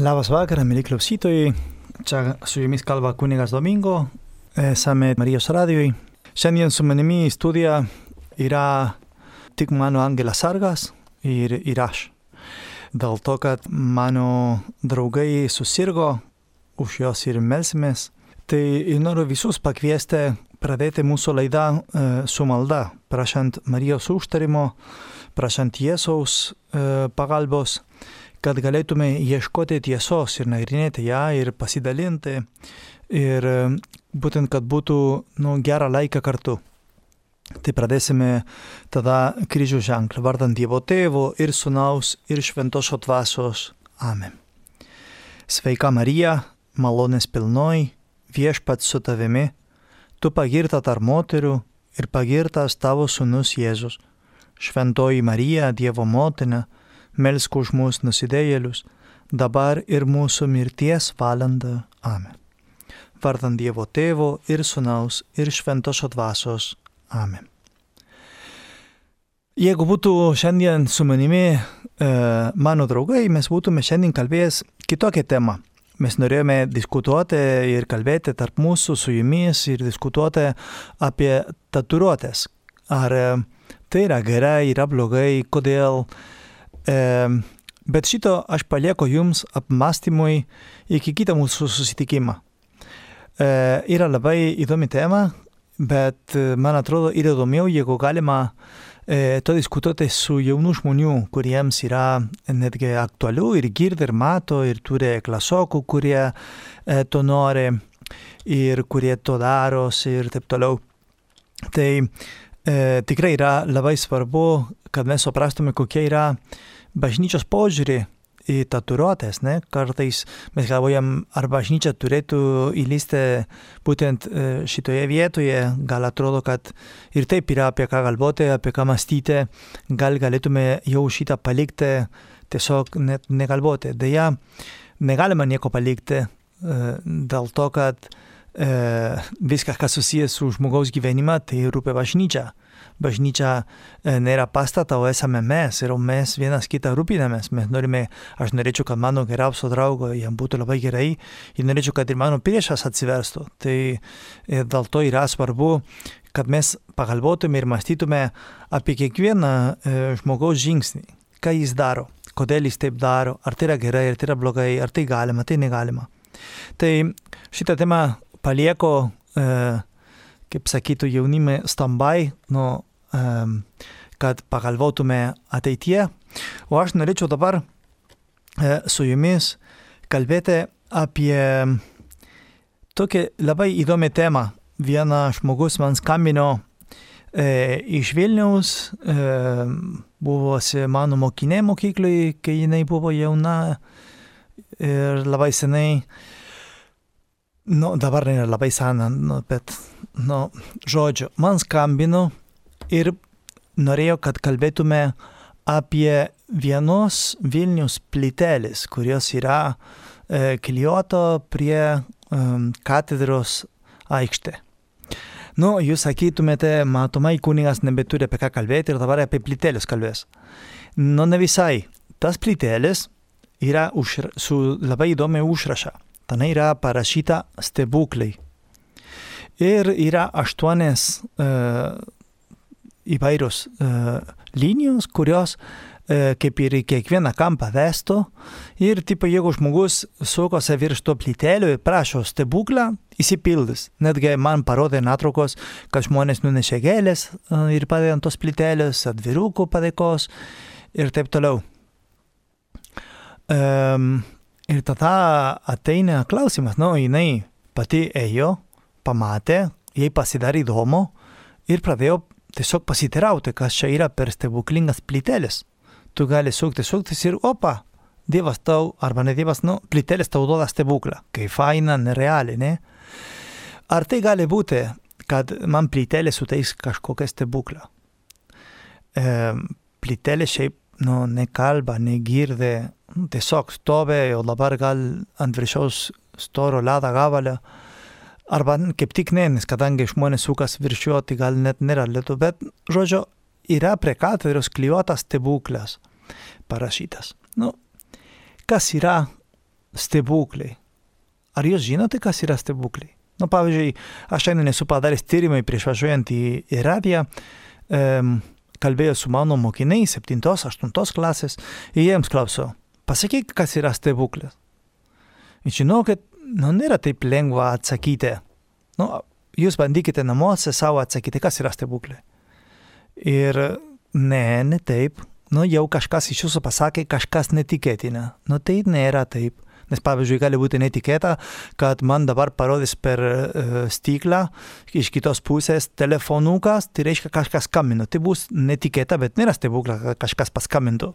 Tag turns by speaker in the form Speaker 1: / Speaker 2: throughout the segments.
Speaker 1: Labas vakaras, mėly klausytojai. Čia su jumis kalba kunigas Domingo, esame Marijos radijoj. Šiandien su manimi į studiją yra tik mano Angelas Sargas ir, ir aš. Dėl to, kad mano draugai susirgo, už juos ir melsimės. Tai noriu visus pakviesti pradėti mūsų laidą e, su malda, prašant Marijos užtarimo, prašant Jėzaus e, pagalbos kad galėtume ieškoti tiesos ir nagrinėti ją ir pasidalinti ir e, būtent, kad būtų nu, gerą laiką kartu. Tai pradėsime tada kryžių ženklą, vardant Dievo Tėvo ir Sūnaus ir Šventosios Dvasios. Amen. Sveika Marija, malonės pilnoji, viešpats su tavimi, tu pagirta tarp moterų ir pagirtas tavo Sūnus Jėzus. Šventoji Marija, Dievo motina, melsk už mus nusidėjėlius, dabar ir mūsų mirties valanda. Amen. Vardant Dievo Tėvo ir Sūnaus ir Šventosios Dvasios. Amen. Jeigu būtų šiandien su manimi e, mano draugai, mes būtume šiandien kalbėjęs kitokią temą. Mes norėjome diskutuoti ir kalbėti tarp mūsų su jumis ir diskutuoti apie tatuiruotės. Ar e, tai yra gerai, yra blogai, kodėl, E, bet šito aš palieku jums apmastymui iki kito mūsų susitikimą. E, yra labai įdomi tema, bet man atrodo yra įdomiau, jeigu galima e, to diskutuoti su jaunų žmonių, kuriems yra netgi aktualiu ir girdi ir mato ir turi klasokų, kurie e, to nori ir kurie to daros ir taip toliau. Tai e, tikrai yra labai svarbu, kad mes suprastume, kokia yra bažnyčios požiūrį į tatuiruotės, ne? Kartais mes galvojam, ar bažnyčia turėtų įlysti būtent e, šitoje vietoje, gal atrodo, kad ir taip yra apie ką galvoti, apie ką mąstyti, gal galėtume jau šitą palikti, tiesiog net negalvoti. Deja, negalima nieko palikti e, dėl to, kad e, viskas, kas susijęs su žmogaus gyvenimą, tai rūpia bažnyčia bažnyčia e, nėra pastata, o esame mes ir mes vienas kitą rūpinamės. Mes norime, aš norėčiau, kad mano geriausio draugo jam būtų labai gerai ir norėčiau, kad ir mano priešas atsiverstų. Tai e, dėl to yra svarbu, kad mes pagalvotume ir mąstytume apie kiekvieną e, žmogaus žingsnį, ką jis daro, kodėl jis taip daro, ar tai yra gerai, ar tai yra blogai, ar tai galima, tai negalima. Tai šitą temą palieku, e, kaip sakytų jaunimai, stambai nuo kad pagalvotume ateityje. O aš norėčiau dabar e, su jumis kalbėti apie tokią labai įdomią temą. Vienas žmogus man skambino e, iš Vilniaus, e, buvosi mano mokinė mokyklai, kai jinai buvo jauna ir labai senai. Nu, dabar nėra labai sena, nu, bet, nu, žodžiu, man skambino ir norėjau, kad kalbėtume apie vienos Vilnius plytelės, kurios yra e, klijuoto prie e, katedros aikštė. Nu, jūs sakytumėte, matomai kunigas nebeturi apie ką kalbėti ir dabar apie plytelės kalbės. Nu, ne visai. Tas plytelės yra užra, su labai įdomia užraša. Ten yra parašyta stebuklai. Ir yra aštuonias uh, įvairios uh, linijos, kurios uh, kaip ir į kiekvieną kampą vestų. Ir, tipo, jeigu žmogus sukosi virš to plytelio ir prašo stebuklą, įsipildys. Netgi man parodė nuotraukos, kad žmonės nunešė gėlės uh, ir padėjo ant tos plytelės, atvirukų padėkos ir taip toliau. Um, ir tada ateina klausimas, nu, jinai pati ėjo, pamatė, jai pasidarė įdomu ir pradėjo tiesiog pasiteirauti, kas čia yra per stebuklingas plytelis. Tu gali sukti, suktis ir opa, Dievas tau, arba ne Dievas, nu, plytelis tau duoda stebuklą, kai faina, nerealiai, ne? Ar tai gali būti, kad man plytelė suteiks kažkokią stebuklą? E, plytelė šiaip, nu, nekalba, negirdi, tiesiog stovi, o dabar gal ant viršaus storo ledo gabalio Arba kaip tik ne, nes kadangi žmonės sukas virš jo, tai gal net nėra lietu, bet, žodžiu, yra prie katedros klijuotas stebuklas parašytas. Nu, kas yra stebuklai. Ar jūs žinote, kas yra stebuklai? Nu, pavyzdžiui, aš šiandien esu padaręs tyrimai prieš važiuojant į, radiją, um, kalbėjau su mano mokiniais 7-8 klasės ir jiems klausiau, pasakyk, kas yra stebuklas. Kad nu, nėra taip lengva atsakyti. Nu, jūs bandykite namuose savo atsakyti, kas yra stebuklai. Ir ne, ne taip. Nu, jau kažkas iš jūsų pasakė kažkas netikėtina. Nu, tai nėra taip. Nes pavyzdžiui, gali būti netikėta, kad man dabar parodys per uh, stiklą iš kitos pusės telefonukas, tai reiškia kažkas skambino. Tai bus netikėta, bet nėra stebukla, kad kažkas paskambintų.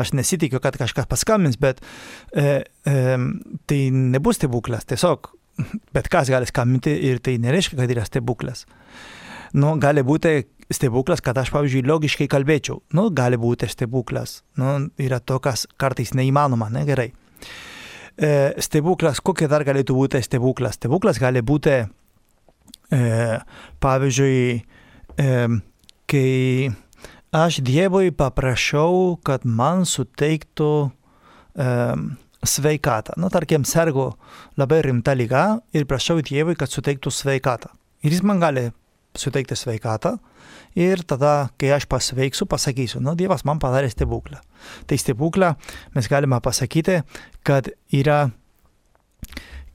Speaker 1: Aš nesitikiu, kad kažkas paskambins, bet uh, um, tai nebus stebuklas. Tiesiog bet kas gali skambinti ir tai nereiškia, kad yra stebuklas. Nu, gali būti stebuklas, kad aš, pavyzdžiui, logiškai kalbėčiau. Nu, gali būti stebuklas. Nu, yra to, kas kartais neįmanoma, ne gerai. E, stebuklas, kokie dar galėtų būti stebuklas? Stebuklas gali būti, e, pavyzdžiui, kai aš Dievui paprašiau, kad man suteiktų sveikatą. Nu, tarkim, sergu labai rimta lyga ir prašau Dievui, kad suteiktų sveikatą. Ir jis man gali suteikti sveikatą ir tada, kai aš pasveiksiu, pasakysiu, nu, Dievas man padarė stebuklą. Tai stebuklą mes galime pasakyti, kad yra,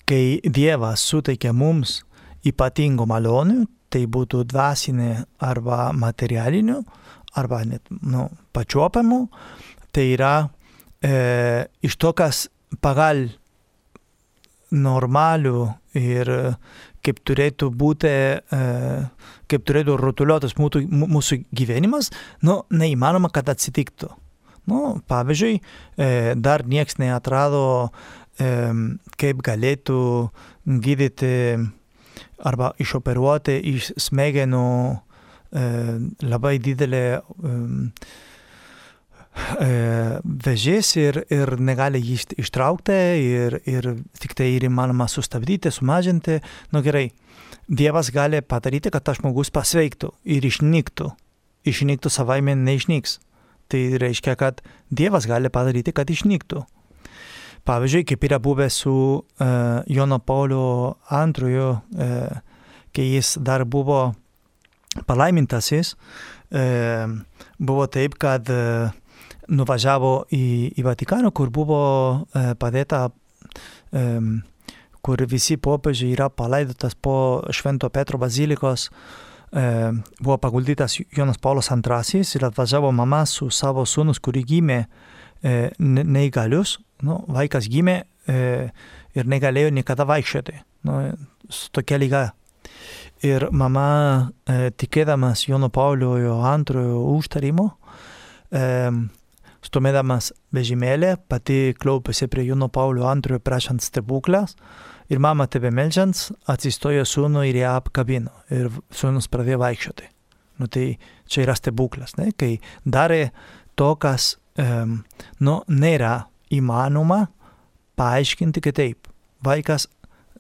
Speaker 1: kai Dievas suteikia mums ypatingų malonių, tai būtų dvasinė arba materialinių, arba net nu, pačiuopiamų, tai yra e, iš to, kas pagal normalių ir kaip turėtų būti, e, kaip turėtų rutuliotas mūsų, mūsų gyvenimas, nu, neįmanoma, kad atsitiktų. Nu, pavyzdžiui, e, dar nieks neatrado, e, kaip galėtų gydyti arba išoperuoti iš smegenų labai didelį vežės ir, ir negali jį ištraukti ir, ir tik tai ir įmanoma sustabdyti, sumažinti. Nu gerai, Dievas gali padaryti, kad tas žmogus pasveiktų ir išnyktų. Išnyktų savaime neišnyks. Tai reiškia, kad Dievas gali padaryti, kad išnyktų. Pavyzdžiui, kaip yra buvę su uh, Jono Paulio antrojo, uh, kai jis dar buvo palaimintasis, uh, buvo taip, kad uh, nuvažiavo į, į Vatikaną, kur buvo e, padėta, e, kur visi popiežiai yra palaidotas po Švento Petro bazilikos, e, buvo paguldytas Jonas Paulas II ir atvažiavo mama su savo sūnus, kuri gimė e, neįgalius, nu, vaikas gimė e, ir negalėjo niekada vaikščioti, nu, su tokia lyga. Ir mama, e, tikėdamas Jono Pauliojo antrojo užtarimo, e, stumėdamas vežimėlį, pati klaupėsi prie Jono Paulio antrojo prašant stebuklas ir mama tebe melžiant atsistojo sūnų ir ją apkabino ir sūnus pradėjo vaikščioti. Nu tai čia yra stebuklas, ne? kai darė to, kas um, nu, nėra įmanoma paaiškinti kitaip. Vaikas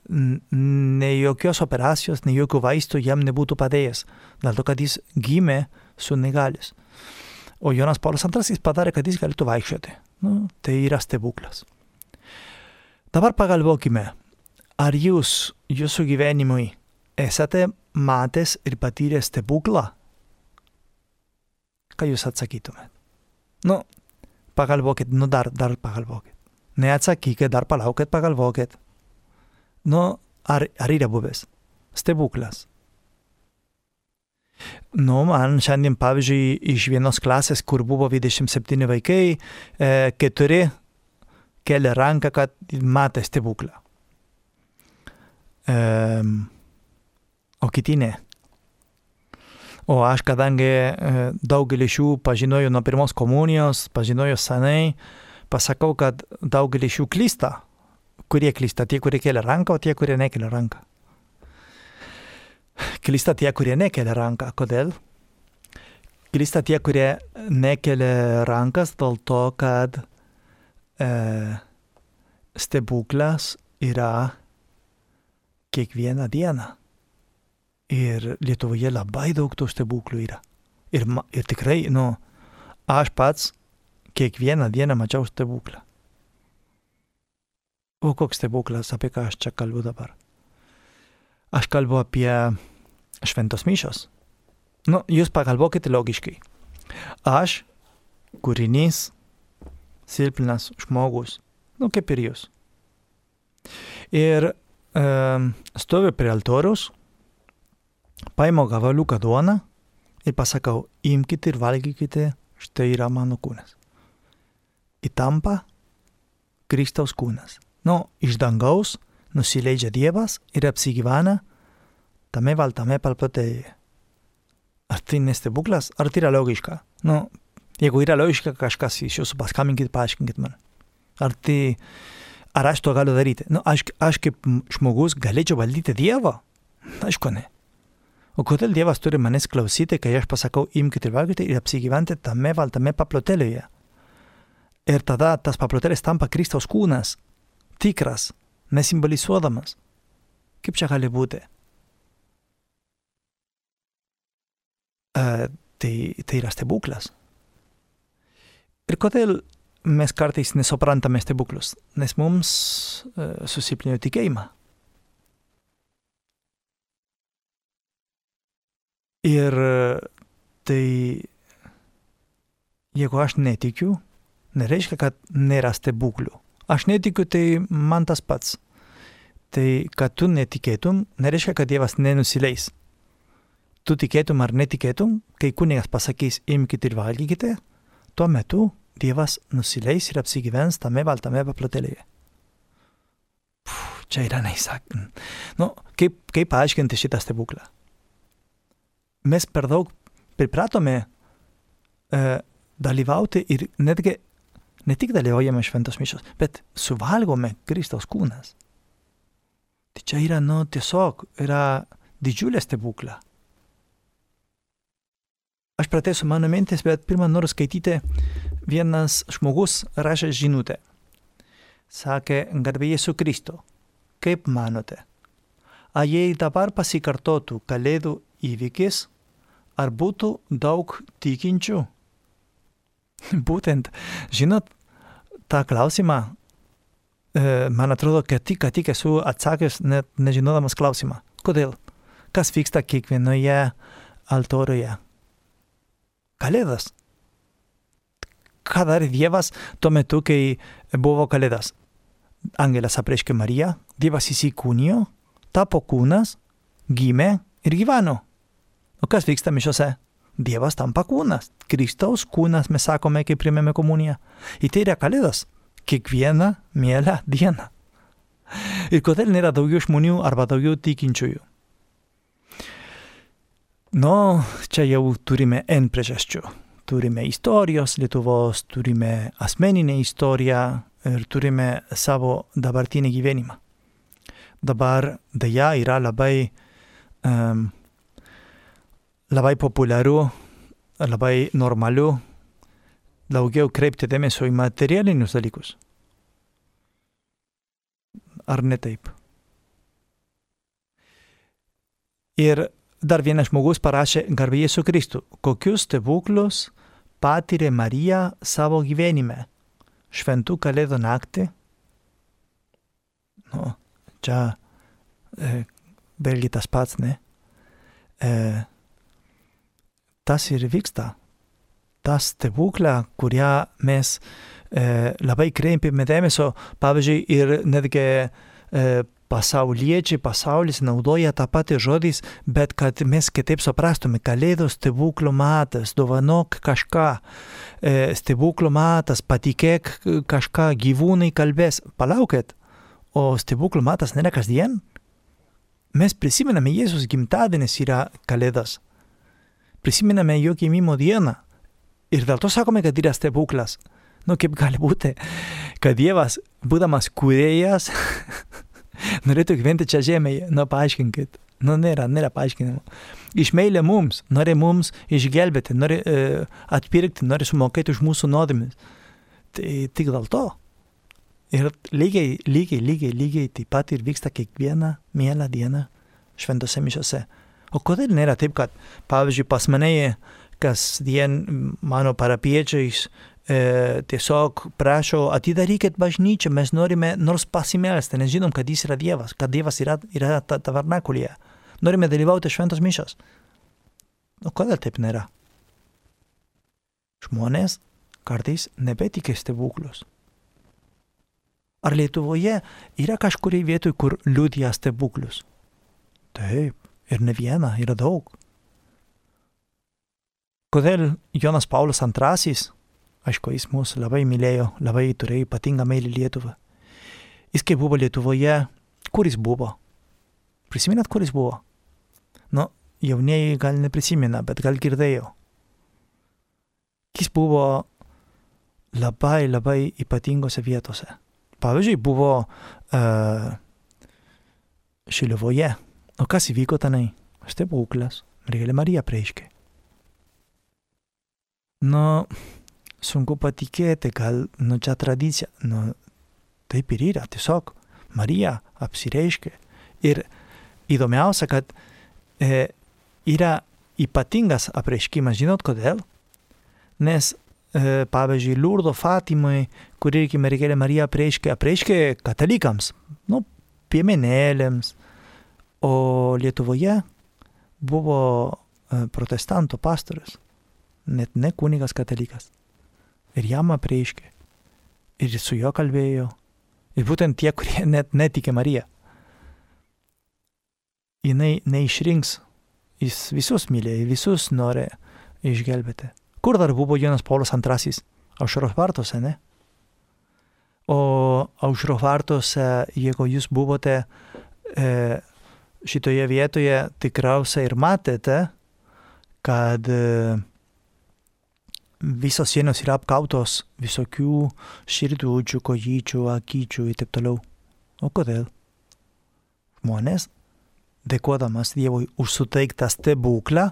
Speaker 1: ne jokios operacijos, ne jokių vaistų jam nebūtų padėjęs, dėl to, kad jis gimė su negalis. O Jonas Paulius II padarė, kad jis galėtų vaikščioti. Nu, tai yra stebuklas. Dabar pagalvokime, ar jūs jūsų gyvenimui esate matęs ir patyręs stebuklą? Ką jūs atsakytumėt? Nu, pagalvokit, nu dar, dar pagalvokit. Neatsakykit, dar palaukit, pagalvokit. Nu, ar, ar yra buvęs? Stebuklas. Nu, man šiandien, pavyzdžiui, iš vienos klasės, kur buvo 27 vaikai, e, keturi kelia ranką, kad matė stebuklą. E, o kiti ne. O aš, kadangi e, daugelį šių pažinojau nuo pirmos komunijos, pažinojau senai, pasakau, kad daugelį šių klysta. Kurie klysta? Tie, kurie kelia ranką, o tie, kurie nekelia ranką. Klysta tie, kurie nekelia ranką. Kodėl? Klysta tie, kurie nekelia rankas dėl to, kad e, stebuklas yra kiekvieną dieną. Ir Lietuvoje labai daug tų stebuklų yra. Ir, ir tikrai, nu, aš pats kiekvieną dieną mačiau stebuklą. O koks stebuklas, apie ką aš čia kalbu dabar? Aš kalbu apie šventos mišos. Nu, jūs pagalvokite logiškai. Aš, kūrinys, silpnas žmogus, nu kaip ir jūs. Ir um, stoviu prie altoriaus, paimu gavaliuką duoną ir pasakau, imkite ir valgykite, štai yra mano kūnas. Įtampa Kristaus kūnas. Nu, iš dangaus nusileidžia Dievas ir apsigyvena tame baltame palpatėje. Ar tai nestebuklas, ar tai yra logiška? Nu, jeigu yra logiška kažkas iš jūsų, paskambinkit, paaiškinkit man. Ar tai, ar aš to galiu daryti? Nu, aš, aš kaip žmogus galėčiau valdyti Dievą? Aišku, ne. O kodėl Dievas turi manęs klausyti, kai aš pasakau, imkite ir valgykite ir apsigyventi tame baltame paplotėlėje? Ir tada tas paplotėlis tampa Kristaus kūnas, tikras, nesimbolizuodamas. Kaip čia gali būti? Tai, tai yra stebuklas. Ir kodėl mes kartais nesuprantame stebuklus? Nes mums uh, susilpnėjo tikėjimą. Ir tai, jeigu aš netikiu, nereiškia, kad nėra stebuklų. Aš netikiu, tai man tas pats. Tai, kad tu netikėtum, nereiškia, kad Dievas nenusileis tu tikėtum ar netikėtum, kai kunigas pasakys imkite ir valgykite, tuo metu Dievas nusileis ir apsigyvens tame baltame paplotėlėje. Čia yra neįsakant. Nu, kaip, kaip paaiškinti šitą stebuklą? Mes per daug pripratome e, dalyvauti ir netgi ne tik dalyvaujame šventos mišos, bet suvalgome Kristaus kūnas. Tai čia yra, nu, tiesiog yra didžiulė stebukla. Aš pratęsiu mano mintis, bet pirmą noriu skaityti. Vienas žmogus rašė žinutę. Sakė, garbėjai su Kristu. Kaip manote? Ar jei dabar pasikartotų kalėdų įvykis, ar būtų daug tikinčių? Būtent, žinot, tą klausimą, e, man atrodo, kad tik, kad tik esu atsakęs, net nežinodamas klausimą. Kodėl? Kas vyksta kiekvienoje altorijoje? Kalėdas. Ką darė Dievas tuo metu, kai buvo Kalėdas? Angelas apreiškė Mariją, Dievas įsikūnijo, tapo kūnas, gimė ir gyveno. O kas vyksta mišiose? Dievas tampa kūnas. Kristaus kūnas mes sakome, kai primėme komuniją. Ir tai yra Kalėdas. Kiekvieną mielą dieną. Ir kodėl nėra daugiau žmonių arba daugiau tikinčiųjų? Nu, čia jau turime N priežasčių. Turime istorijos Lietuvos, turime asmeninę istoriją ir turime savo dabartinį gyvenimą. Dabar dėja yra labai, um, labai populiaru, labai normalu daugiau kreipti dėmesio į materialinius dalykus. Ar ne taip? Ir dar vienas žmogus parašė garbė Jėzų Kristų, kokius stebuklus patyrė Marija savo gyvenime. Šventų kalėdų naktį. Nu, čia e, vėlgi tas pats, ne? E, tas ir vyksta. Tas stebuklą, kurią mes e, labai kreipiame dėmesio, pavyzdžiui, ir netgi e, pasauliečiai, pasaulis naudoja tą patį žodis, bet kad mes kitaip suprastume, kalėdos stebuklų matas, dovanok kažką, e, stebuklų matas, patikėk kažką, gyvūnai kalbės, palaukit, o stebuklų matas nėra kasdien? Mes prisimename Jėzus gimtadienis yra kalėdas. Prisimename jo gimimo dieną. Ir dėl to sakome, kad yra stebuklas. Nu, kaip gali būti, kad Dievas, būdamas kūrėjas, norėtų gyventi čia žemėje, nu paaiškinkit. Nu, nėra, nėra paaiškinimo. Iš meilė mums, nori mums išgelbėti, nori e, atpirkti, nori sumokėti už mūsų nuodėmis. Tai tik dėl to. Ir lygiai, lygiai, lygiai, lygiai taip pat ir vyksta kiekvieną mielą dieną šventose mišiose. O kodėl nėra taip, kad, pavyzdžiui, pas mane kasdien mano parapiečiais e, tiesiog prašo, atidarykit bažnyčią, mes norime nors pasimelsti, nes žinom, kad jis yra Dievas, kad Dievas yra, yra ta, tavernakulyje. Norime dalyvauti šventos mišos. O kodėl taip nėra? Žmonės kartais nebetikė stebuklus. Ar Lietuvoje yra kažkuria vietoje, kur liūdija stebuklus? Taip, ir ne viena, yra daug. Kodėl Jonas Paulius II, aišku, jis mus labai mylėjo, labai turėjo ypatingą meilį Lietuvą. Jis kai buvo Lietuvoje, kur jis buvo? Prisiminat, kur jis buvo? Nu, jaunieji gal neprisimena, bet gal girdėjo. Jis buvo labai labai ypatingose vietose. Pavyzdžiui, buvo uh, Šilivoje. O kas įvyko tenai? Stebuklas. Mergelė Marija preiškė. Nu, sunku patikėti, gal, nu, čia tradicija. Nu, taip ir yra, tiesiog Marija apsireiškė. Ir įdomiausia, kad e, yra ypatingas apreiškimas, žinot kodėl? Nes, e, pavyzdžiui, Lurdo Fatimai, kur irgi mergelė Marija apreiškė, apreiškė katalikams, nu, piemenėlėms, o Lietuvoje buvo e, protestantų pastorius, net ne kunigas katalikas. Ir jam apreiškė. Ir su juo kalbėjo. Ir būtent tie, kurie net netikė Mariją jinai neišrinks, jis visus mylėjo, visus nori išgelbėti. Kur dar buvo Jonas Paulius II? Aušros vartuose, ne? O aušros vartuose, jeigu jūs buvote e, šitoje vietoje, tikriausiai ir matėte, kad e, visos sienos yra apkautos visokių širdučių, kojyčių, akyčių ir taip toliau. O kodėl? Žmonės dėkodamas Dievui už suteiktą stebuklą,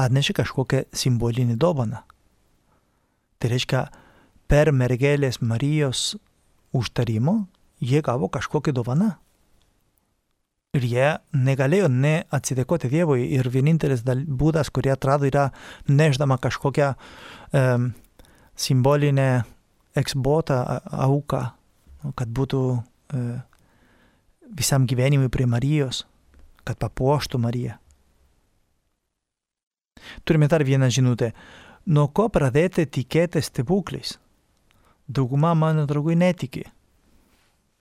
Speaker 1: atnešė kažkokią simbolinį dovaną. Tai reiškia, per mergelės Marijos užtarimo jie gavo kažkokią dovaną. Ir jie negalėjo neatsidėkoti Dievui ir vienintelis būdas, kurį atrado, yra neždama kažkokią um, simbolinę eksbotą auką, kad būtų uh, visam gyvenimui prie Marijos, kad papuoštų Mariją. Turime dar vieną žinutę. Nuo ko pradėti tikėti stebuklais? Dauguma mano draugų netiki.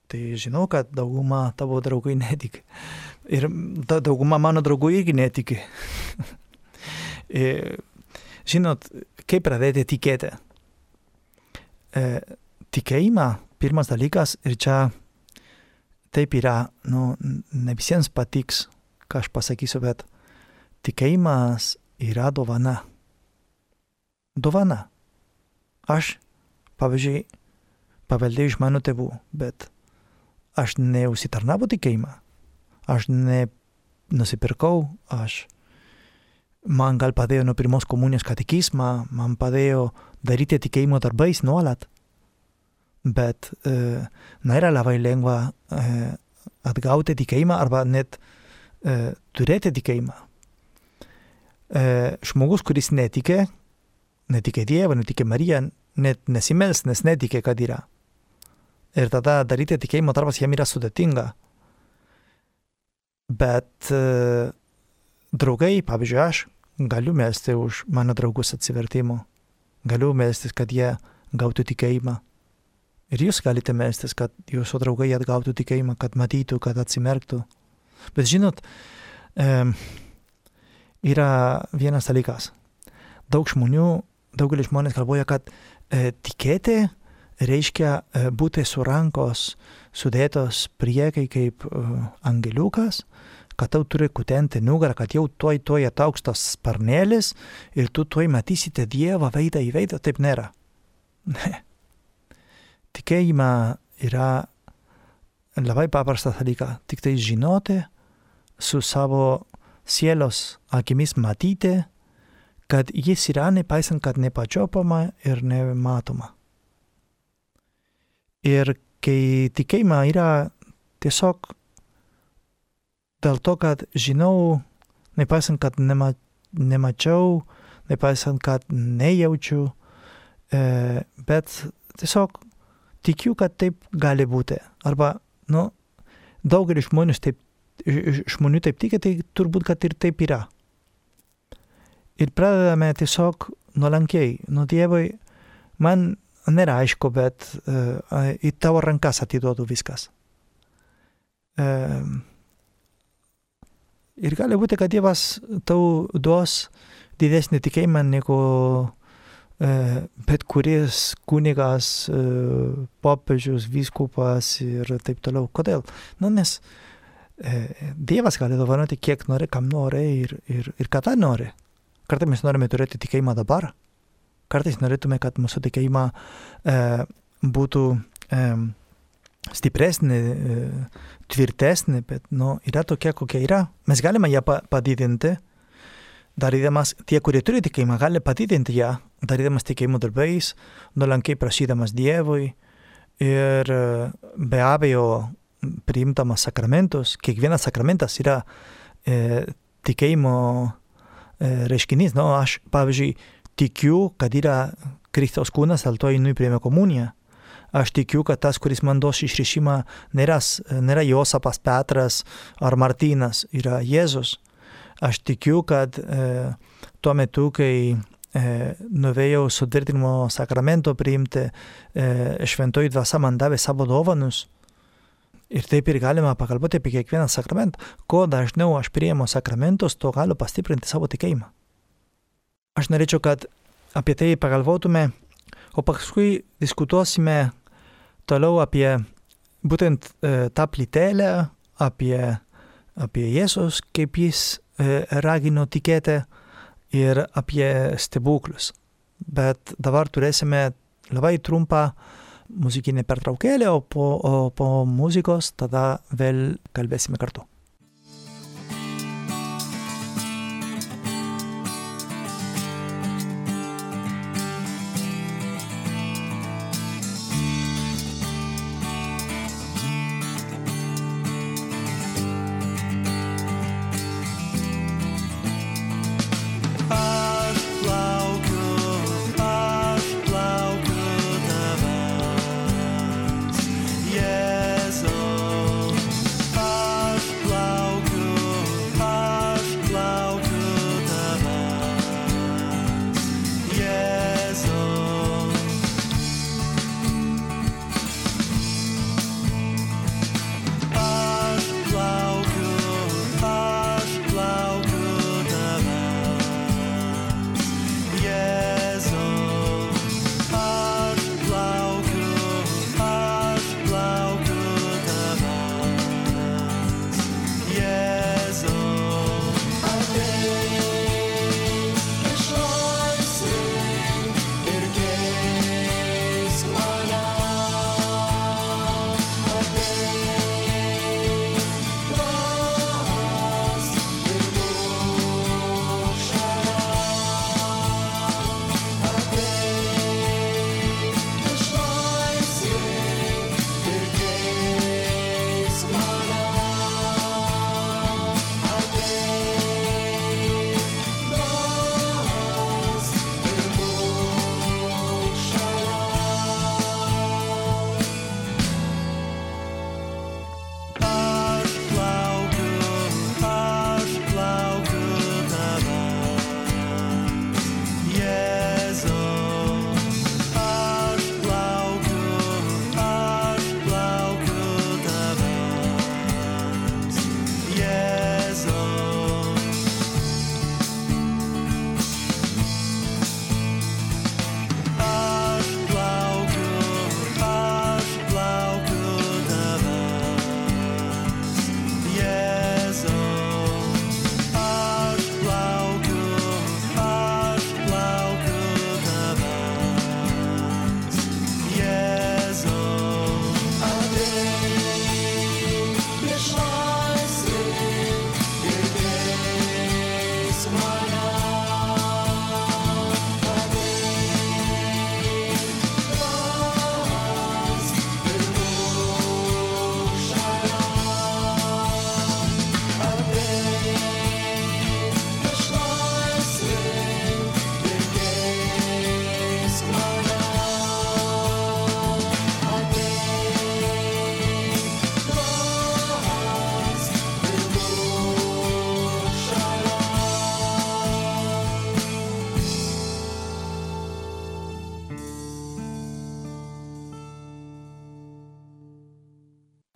Speaker 1: Tai žinau, kad dauguma tavo draugų netiki. Ir ta dauguma mano draugų irgi netiki. E, žinot, kaip pradėti tikėti? E, tikėjimą, pirmas dalykas, ir čia taip yra, nu, ne visiems patiks, ką aš pasakysiu, bet tikėjimas yra dovana. Dovana. Aš, pavyzdžiui, paveldėjau iš mano tėvų, bet aš neusitarnavo tikėjimą. Aš nenusipirkau, aš man gal padėjo nuo pirmos komunijos katekizmą, man padėjo daryti tikėjimo darbais nuolat bet e, nėra labai lengva e, atgauti tikėjimą arba net e, turėti tikėjimą. E, žmogus, kuris netikė, netikė Dievą, netikė Mariją, net nesimels, nes netikė, kad yra. Ir tada daryti tikėjimo darbas jam yra sudėtinga. Bet e, draugai, pavyzdžiui, aš galiu melsti už mano draugus atsivertimo. Galiu melstis, kad jie gautų tikėjimą. Ir jūs galite melstis, kad jūsų draugai atgautų tikėjimą, kad matytų, kad atsimerktų. Bet žinot, e, yra vienas dalykas. Daug žmonių, daugelis žmonės galvoja, kad e, tikėti reiškia e, būti su rankos sudėtos priekai kaip e, angeliukas, kad tau turi kutenti nugarą, kad jau tuoj tuoj atauks tas sparnėlis ir tu tuoj matysite Dievą veidą į veidą, taip nėra. Ne tikėjimą yra labai paprastas dalykas. Tik tai žinoti, su savo sielos akimis matyti, kad jis yra nepaisant, kad nepačiopama ir nematoma. Ir kai tikėjimą yra tiesiog dėl to, kad žinau, nepaisant, kad nema, nemačiau, nepaisant, kad nejaučiu, e, bet tiesiog tikiu, kad taip gali būti. Arba, nu, daugelis žmonių taip, žmonių taip tiki, tai turbūt, kad ir taip yra. Ir pradedame tiesiog nuolankiai, nu Dievui, man nėra aišku, bet uh, į tavo rankas atiduodu viskas. Uh, ir gali būti, kad Dievas tau duos didesnį tikėjimą negu uh, bet kuris kunigas, uh, popiežius, vyskupas ir taip toliau. Kodėl? Nu, nes uh, Dievas gali dovanoti kiek nori, kam nori ir, ir, ir kada nori. Kartais mes norime turėti tikėjimą dabar, kartais norėtume, kad mūsų tikėjimą e, būtų e, stipresnė, e, tvirtesnė, bet nu, yra tokia, kokia yra. Mes galime ją padidinti, darydamas, tie, kurie turi tikėjimą, gali padidinti ją, darydamas tikėjimo darbais, nuolankiai prašydamas Dievui ir e, be abejo priimtamas sakramentus. Kiekvienas sakramentas yra e, tikėjimo e, reiškinys. Nu, aš, pavyzdžiui, tikiu, kad yra Kristaus kūnas, dėl to einu į priėmę komuniją. Aš tikiu, kad tas, kuris man duos išrišimą, nėra, nėra Josapas Petras ar Martynas, yra Jėzus. Aš tikiu, kad e, tuo metu, kai e, nuvėjau sutvirtinimo sakramento priimti, e, šventoji dvasia man davė savo dovanus. Ir taip ir galima pakalbėti apie kiekvieną sakramentą. Kuo dažniau aš priimu sakramentus, to galiu pastiprinti savo tikėjimą. Aš norėčiau, kad apie tai pagalvotume, o paskui diskutuosime toliau apie būtent e, tą plytelę, apie, apie Jėzus, kaip jis e, ragino tikėti ir apie stebuklus. Bet dabar turėsime labai trumpą muzikinę pertraukėlę, o po, o po muzikos tada vėl kalbėsime kartu.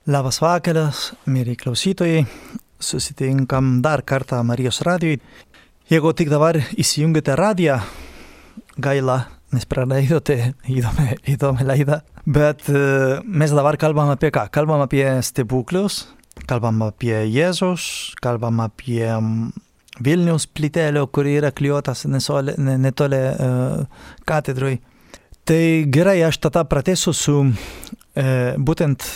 Speaker 1: Labas vakaras, mėly klausytojai. Susitinkam dar kartą Marijos radijui. Jeigu tik dabar įsijungite radiją, gaila, nes praleidote įdomią, įdomią laidą. Bet e, mes dabar kalbam apie ką? Kalbam apie stebuklus, kalbam apie Jėzus, kalbam apie Vilnius plytelio, kuri yra klijuotas netoli uh, katedrui. Tai gerai, aš tada pratęsiu su uh, būtent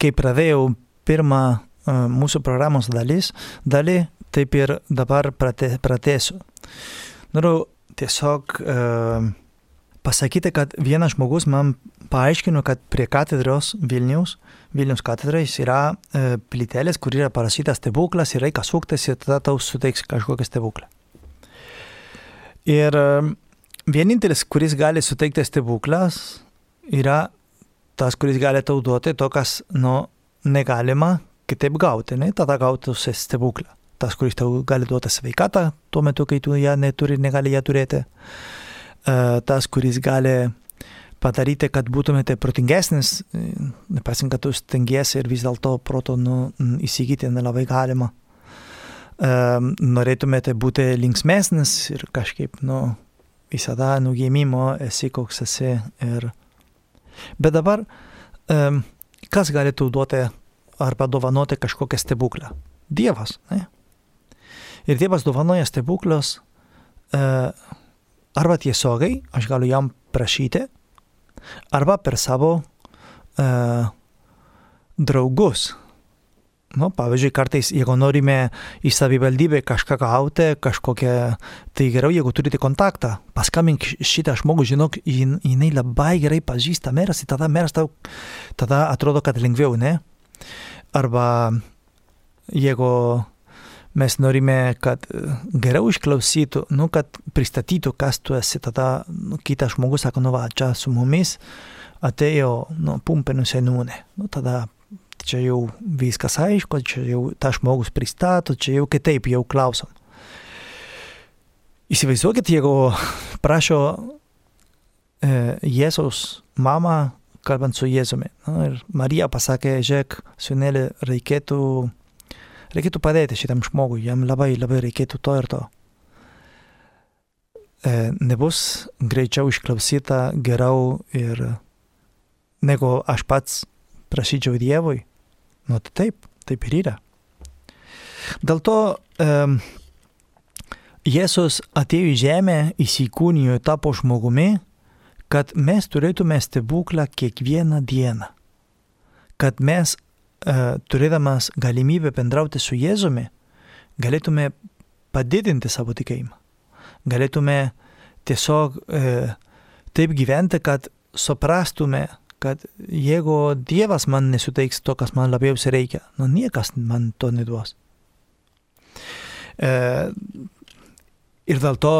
Speaker 1: kai pradėjau pirmą uh, mūsų programos dalis, dalį, taip ir dabar prate, pratęsiu. Noriu tiesiog uh, pasakyti, kad vienas žmogus man paaiškino, kad prie katedros Vilnius, Vilnius katedrais yra uh, plytelės, kur yra parašytas stebuklas ir reikia suktis ir tada tau suteiks kažkokią stebuklą. Ir uh, vienintelis, kuris gali suteikti stebuklas, yra tas, kuris gali tau duoti to, kas nu, negalima kitaip gauti, ne? tada gautų stebuklą. Tas, kuris tau gali duoti sveikatą tuo metu, kai tu ją neturi, negali ją turėti. Uh, tas, kuris gali padaryti, kad būtumėte protingesnis, nepasink, kad tu stengiesi ir vis dėlto proto nu, įsigyti nelabai galima. Um, norėtumėte būti linksmesnis ir kažkaip, nu, visada nugėmimo esi koks esi ir Bet dabar, kas galėtų duoti arba dovanoti kažkokią stebuklą? Dievas. Ne? Ir Dievas dovanoja stebuklus uh, arba tiesiogiai, aš galiu jam prašyti, arba per savo uh, draugus. Nu, pavyzdžiui, kartais, jeigu norime į savivaldybę kažką gauti, kažkokią, tai geriau, jeigu turite kontaktą, paskambink šitą žmogų, žinok, jinai labai gerai pažįsta meras ir tada meras tau, tada atrodo, kad lengviau, ne? Arba jeigu mes norime, kad geriau išklausytų, nu, kad pristatytų, kas tu esi, tada nu, kitas žmogus sako, nu va, čia su mumis atėjo, nu, pumpenių seniūnė. Nu, tada čia jau viskas aišku, čia jau tą žmogus pristato, čia jau kitaip jau klausom. Įsivaizduokit, jeigu prašo e, Jėzaus mama, kalbant su Jėzumi. Na, ir Marija pasakė, žiūrėk, sunelė, reikėtų, reikėtų padėti šitam žmogui, jam labai, labai reikėtų to ir to. E, nebus greičiau išklausyta geriau ir negu aš pats prašyčiau Dievui. Nu, tai taip, taip ir yra. Dėl to um, Jėzus atėjo į žemę, įsikūnijo, tapo žmogumi, kad mes turėtume stebuklą kiekvieną dieną. Kad mes, uh, turėdamas galimybę bendrauti su Jėzumi, galėtume padidinti savo tikėjimą. Galėtume tiesiog uh, taip gyventi, kad suprastume, kad jeigu Dievas man nesuteiks to, kas man labiausiai reikia, nu niekas man to neduos. E, ir dėl to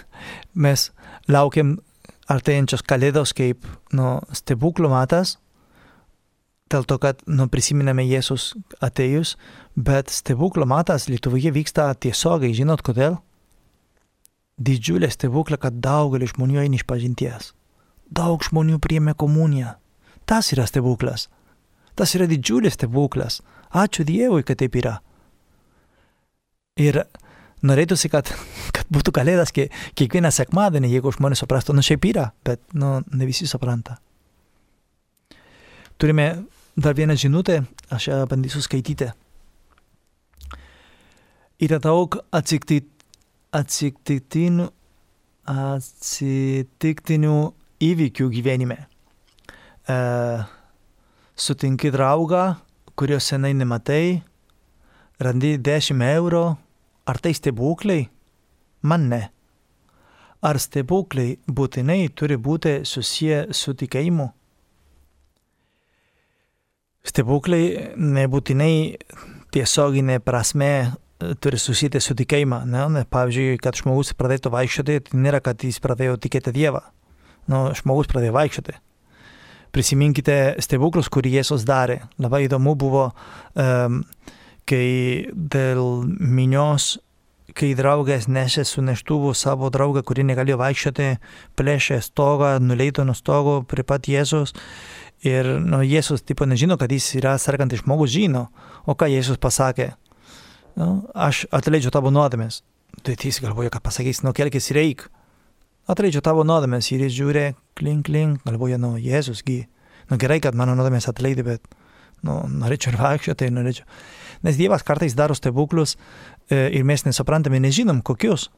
Speaker 1: mes laukiam artėjančios kalėdos kaip nu, stebuklų matas, dėl to, kad nu, prisiminėme Jėzus atėjus, bet stebuklų matas Lietuvoje vyksta tiesiogiai, žinot kodėl? Didžiulė stebuklė, kad daugelis žmonių eina iš pažinties daug žmonių priėmė komuniją. Tas yra stebuklas. Tas yra didžiulis stebuklas. Ačiū Dievui, kad taip yra. Ir norėtųsi, kad, kad būtų kalėdas kie, kiekvieną sekmadienį, jeigu žmonės suprastų, nu šiaip yra, bet nu, ne visi supranta. Turime dar vieną žinutę, aš ją bandysiu skaityti. Yra daug atsiktinių, atsitiktinių įvykių gyvenime. E, sutinki draugą, kurio senai nematai, randi 10 eurų, ar tai stebuklai? Man ne. Ar stebuklai būtinai turi būti susiję su tikėjimu? Stebuklai nebūtinai tiesioginė prasme turi susijęti su tikėjimą. Ne? Pavyzdžiui, kad žmogus pradėtų vaikščioti, tai nėra, kad jis pradėjo tikėti Dievą nu, žmogus pradėjo vaikščioti. Prisiminkite stebuklus, kurį Jėzus darė. Labai įdomu buvo, um, kai dėl minios, kai draugas nešė su neštuvu savo draugą, kuri negalėjo vaikščioti, plėšė stogą, nuleido nuo stogo prie pat Jėzus Ir nu, Jėzus tipo nežino, kad jis yra sergantis žmogus, žino. O ką Jėzus pasakė? Nu, aš atleidžiu tavo nuodėmės. Tai jis galvoja, kad pasakys, nu kelkis ir eik. Atleidžiu tavo nuodėmės ir jis žiūri, klink, klink, galvoja, nu Jėzus, gy. Nu gerai, kad mano nuodėmės atleidė, bet nu, norėčiau ir vaikščioti, norėčiau. Nes Dievas kartais daro stebuklus e, ir mes nesuprantame, nežinom kokius.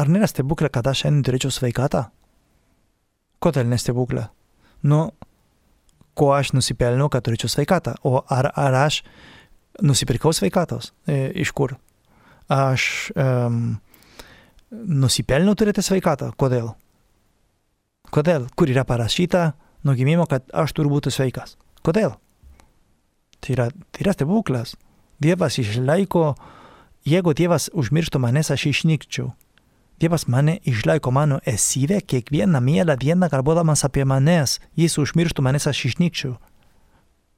Speaker 1: Ar nėra stebuklė, kad aš šiandien turėčiau sveikatą? Kodėl nestebuklė? Nu, ko aš nusipelniau, kad turėčiau sveikatą? O ar, ar aš nusipirkau sveikatos? E, iš kur? Aš um, nusipelniau turėti sveikatą. Kodėl? Kodėl? Kur yra parašyta nuo gimimo, kad aš turiu būti sveikas? Kodėl? Tai yra, tai yra stebuklas. Dievas išlaiko, jeigu Dievas užmirštų manęs, aš išnykčiau. Dievas mane išlaiko mano esybę kiekvieną mielą dieną galvodamas apie manęs. Jis užmirštų manęs, aš išnykčiau.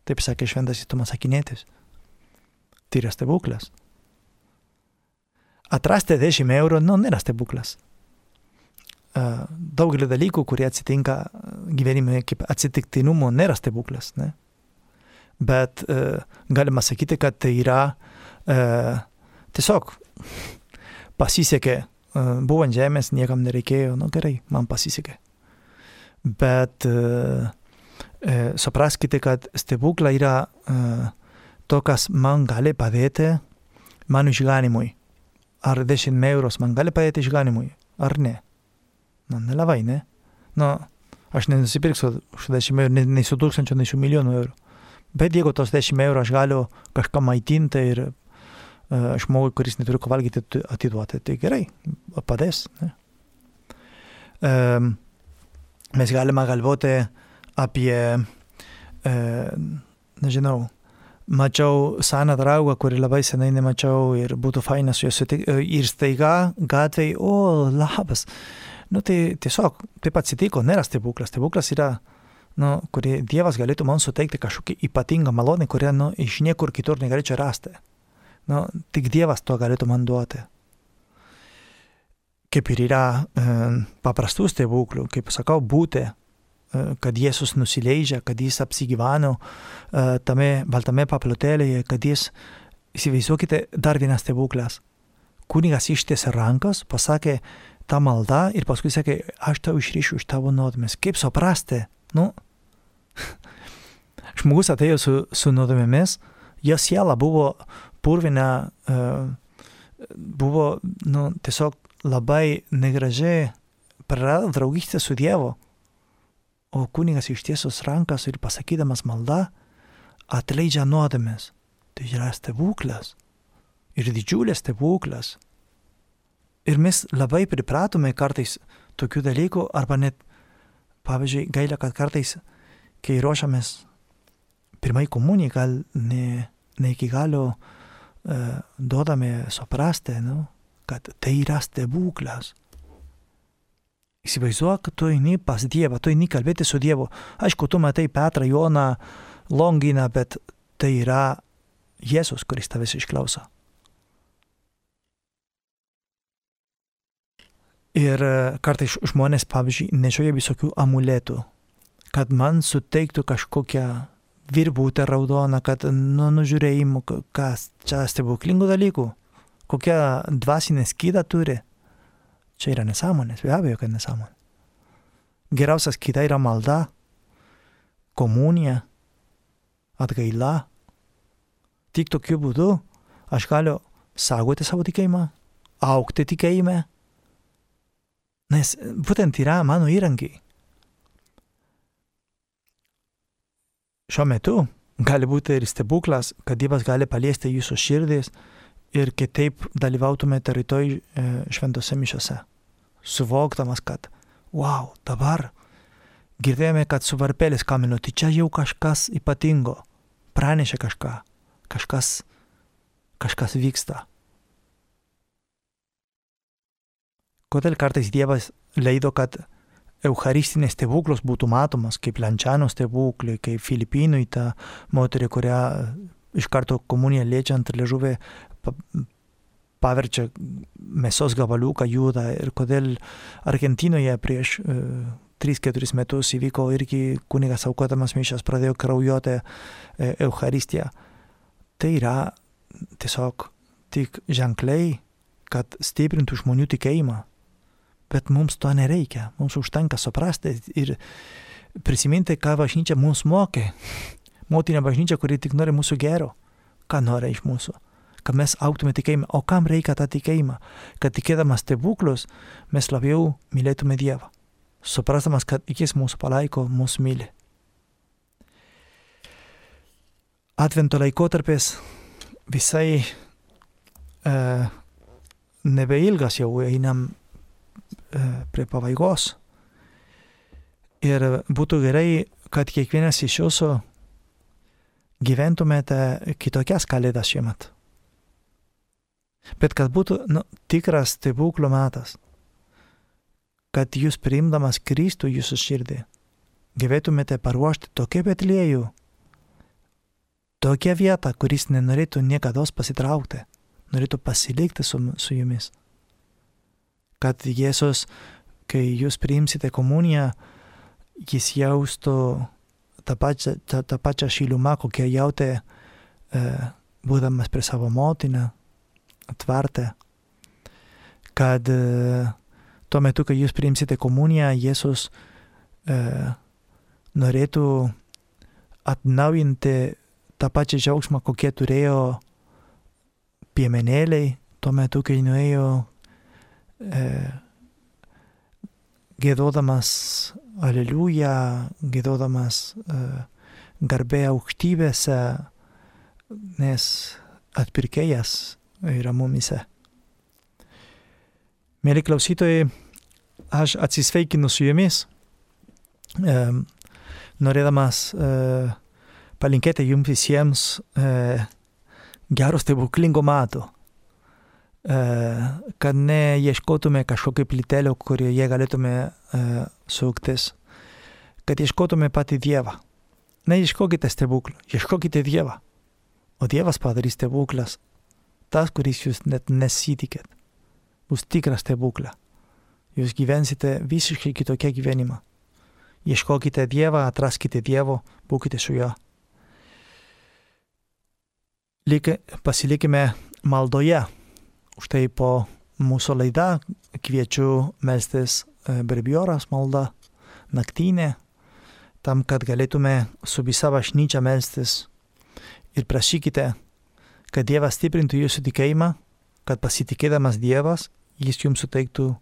Speaker 1: Taip sakė šventasis Tomas Akinėtis. Tai yra stebuklas. Atrasti 10 eurų, nu, nėra stebuklas. Uh, daugelį dalykų, kurie atsitinka gyvenime kaip atsitiktinumo, nėra stebuklas. Ne? Bet uh, galima sakyti, kad tai yra tiesiog pasisekė, buvo ant žemės, niekam nereikėjo, nu gerai, man pasisekė. Bet uh, supraskite, kad stebuklai yra uh, to, kas man gali padėti mano išganimui. Ar 10 euros man gali padėti išganimui, ar ne? Nu, nelabai, ne? Nu, aš nenusipirksiu už 10 eurų, nei su tūkstančiu, nei su milijonu eurų. Bet jeigu tos 10 eurų aš galiu kažką maitinti ir uh, žmogui, kuris neturi ko valgyti, atiduoti, tai gerai, padės. Ne? Um, mes galime galvoti apie, uh, nežinau, mačiau seną draugą, kurį labai senai nemačiau ir būtų faina su juo sutikti. Ir staiga gatvėje, o, labas. Nu tai tiesiog taip atsitiko, nėra stebuklas. Stebuklas yra, nu, kurį Dievas galėtų man suteikti kažkokį ypatingą malonę, kurią nu, iš niekur kitur negalėčiau rasti. Nu, tik Dievas to galėtų man duoti. Kaip ir yra e, paprastų stebuklų, kaip sakau, būti kad Jėzus nusileidžia, kad jis apsigyveno tame baltame paplotėlėje, kad jis, įsivaizduokite, dar vienas stebuklas. Kunigas ištiesė rankas, pasakė tą maldą ir paskui sakė, aš tau išryšiu iš tavo nuodėmės. Kaip suprasti? Nu, žmogus atėjo su, su nuodėmėmis, jo siela buvo purvina, buvo nu, tiesiog labai negražiai prarado draugystę su Dievu. O kunigas ištiesus rankas ir pasakydamas maldą atleidžia nuodėmės. Tai yra stebuklas. Ir didžiulis stebuklas. Ir mes labai pripratome kartais tokių dalykų, arba net, pavyzdžiui, gaila, kad kartais, kai ruošiamės pirmai komunijai, gal ne, ne iki galo uh, duodame suprasti, nu, kad tai yra stebuklas. Įsivaizduok, tu eini pas Dievą, tu eini kalbėti su Dievu. Aišku, tu matai Petrą, Joną, Longiną, bet tai yra Jėzus, kuris tavęs išklauso. Ir e, kartais žmonės, pavyzdžiui, nešioja visokių amuletų, kad man suteiktų kažkokią virbutę raudoną, kad nu, nužiūrėjimų, kas čia stebuklingų dalykų, kokią dvasinę skydą turi. Čia yra nesąmonės, be abejo, kad nesąmonė. Geriausias kita yra malda, komunija, atgaila. Tik tokiu būdu aš galiu saugoti savo tikėjimą, aukti tikėjime, nes būtent yra mano įrankiai. Šiuo metu gali būti ir stebuklas, kad Dievas gali paliesti jūsų širdis ir kitaip dalyvautumėte rytoj e, šventose mišiose. Suvokdamas, kad, wow, dabar girdėjome, kad su varpelis kamino, tai čia jau kažkas ypatingo, pranešė kažką, kažkas, kažkas vyksta. Kodėl kartais Dievas leido, kad eucharistinės stebuklos būtų matomas, kaip Lančiano stebuklai, kaip Filipinui ta moterį, kurią iš karto komuniją liečiant liežuvį paverčia mėsos gabaliuką juodą ir kodėl Argentinoje prieš uh, 3-4 metus įvyko irgi kunigas aukodamas mišas pradėjo kraujuoti e, Eucharistiją. Tai yra tiesiog tik ženkliai, kad stiprintų žmonių tikėjimą. Bet mums to nereikia. Mums užtenka suprasti ir prisiminti, ką bažnyčia mums mokė. Motinė bažnyčia, kuri tik nori mūsų gero. Ką nori iš mūsų? Kad mes auktume tikėjimą. O kam reikia tą tikėjimą? Kad tikėdamas stebuklus mes labiau mylėtume Dievą. Suprastamas, kad jis mūsų palaiko, mūsų myli. Advento laikotarpis visai e, nebeilgas jau einam e, prie pabaigos. Ir būtų gerai, kad kiekvienas iš jūsų gyventumėte kitokias kalėdas šiemet. Bet kad būtų nu, tikras stebuklų metas, kad jūs priimdamas Kristų jūsų širdį, gyventumėte paruošti tokią Betliejų, tokią vietą, kuris nenorėtų niekada pasitraukti, norėtų pasilikti su, su jumis. Kad Jėzus, kai jūs priimsite komuniją, jis jaustų tą pačią, tą, tą pačią šilumą, kokią jautė e, būdamas prie savo motiną, atvartę, kad e, tuo metu, kai jūs priimsite komuniją, Jėzus e, norėtų atnaujinti tą pačią džiaugsmą, kokie turėjo piemenėliai tuo metu, kai nuėjo e, gėdodamas aleliuja, gėdodamas uh, garbė aukštybėse, nes atpirkėjas yra mumise. Mėly klausytojai, aš atsisveikinu su jumis, um, norėdamas uh, palinkėti jums visiems uh, gero stebuklingo mato kad neieškotume kažkokio plytelio, kurioje galėtume suktis, kad ieškotume patį Dievą. Neieškokite stebuklų, ieškokite Dievą. O Dievas padarys stebuklas, tas, kuris jūs net nesitikėt. Bus tikras stebuklas. Jūs gyvensite visiškai kitokią gyvenimą. Ieškokite Dievą, atraskite Dievo, būkite su juo. Pasilikime maldoje. Štai po mūsų laida kviečiu melstis e, berbioras malda, naktinė, tam, kad galėtume su visa bažnyčia melstis ir prašykite, kad Dievas stiprintų jūsų tikėjimą, kad pasitikėdamas Dievas jis jums suteiktų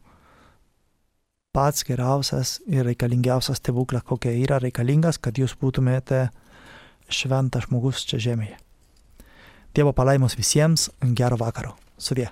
Speaker 1: pats geriausias ir reikalingiausias stebuklas, kokia yra reikalingas, kad jūs būtumėte šventas žmogus čia žemėje. Dievo palaimos visiems, gero vakaro. Sudie.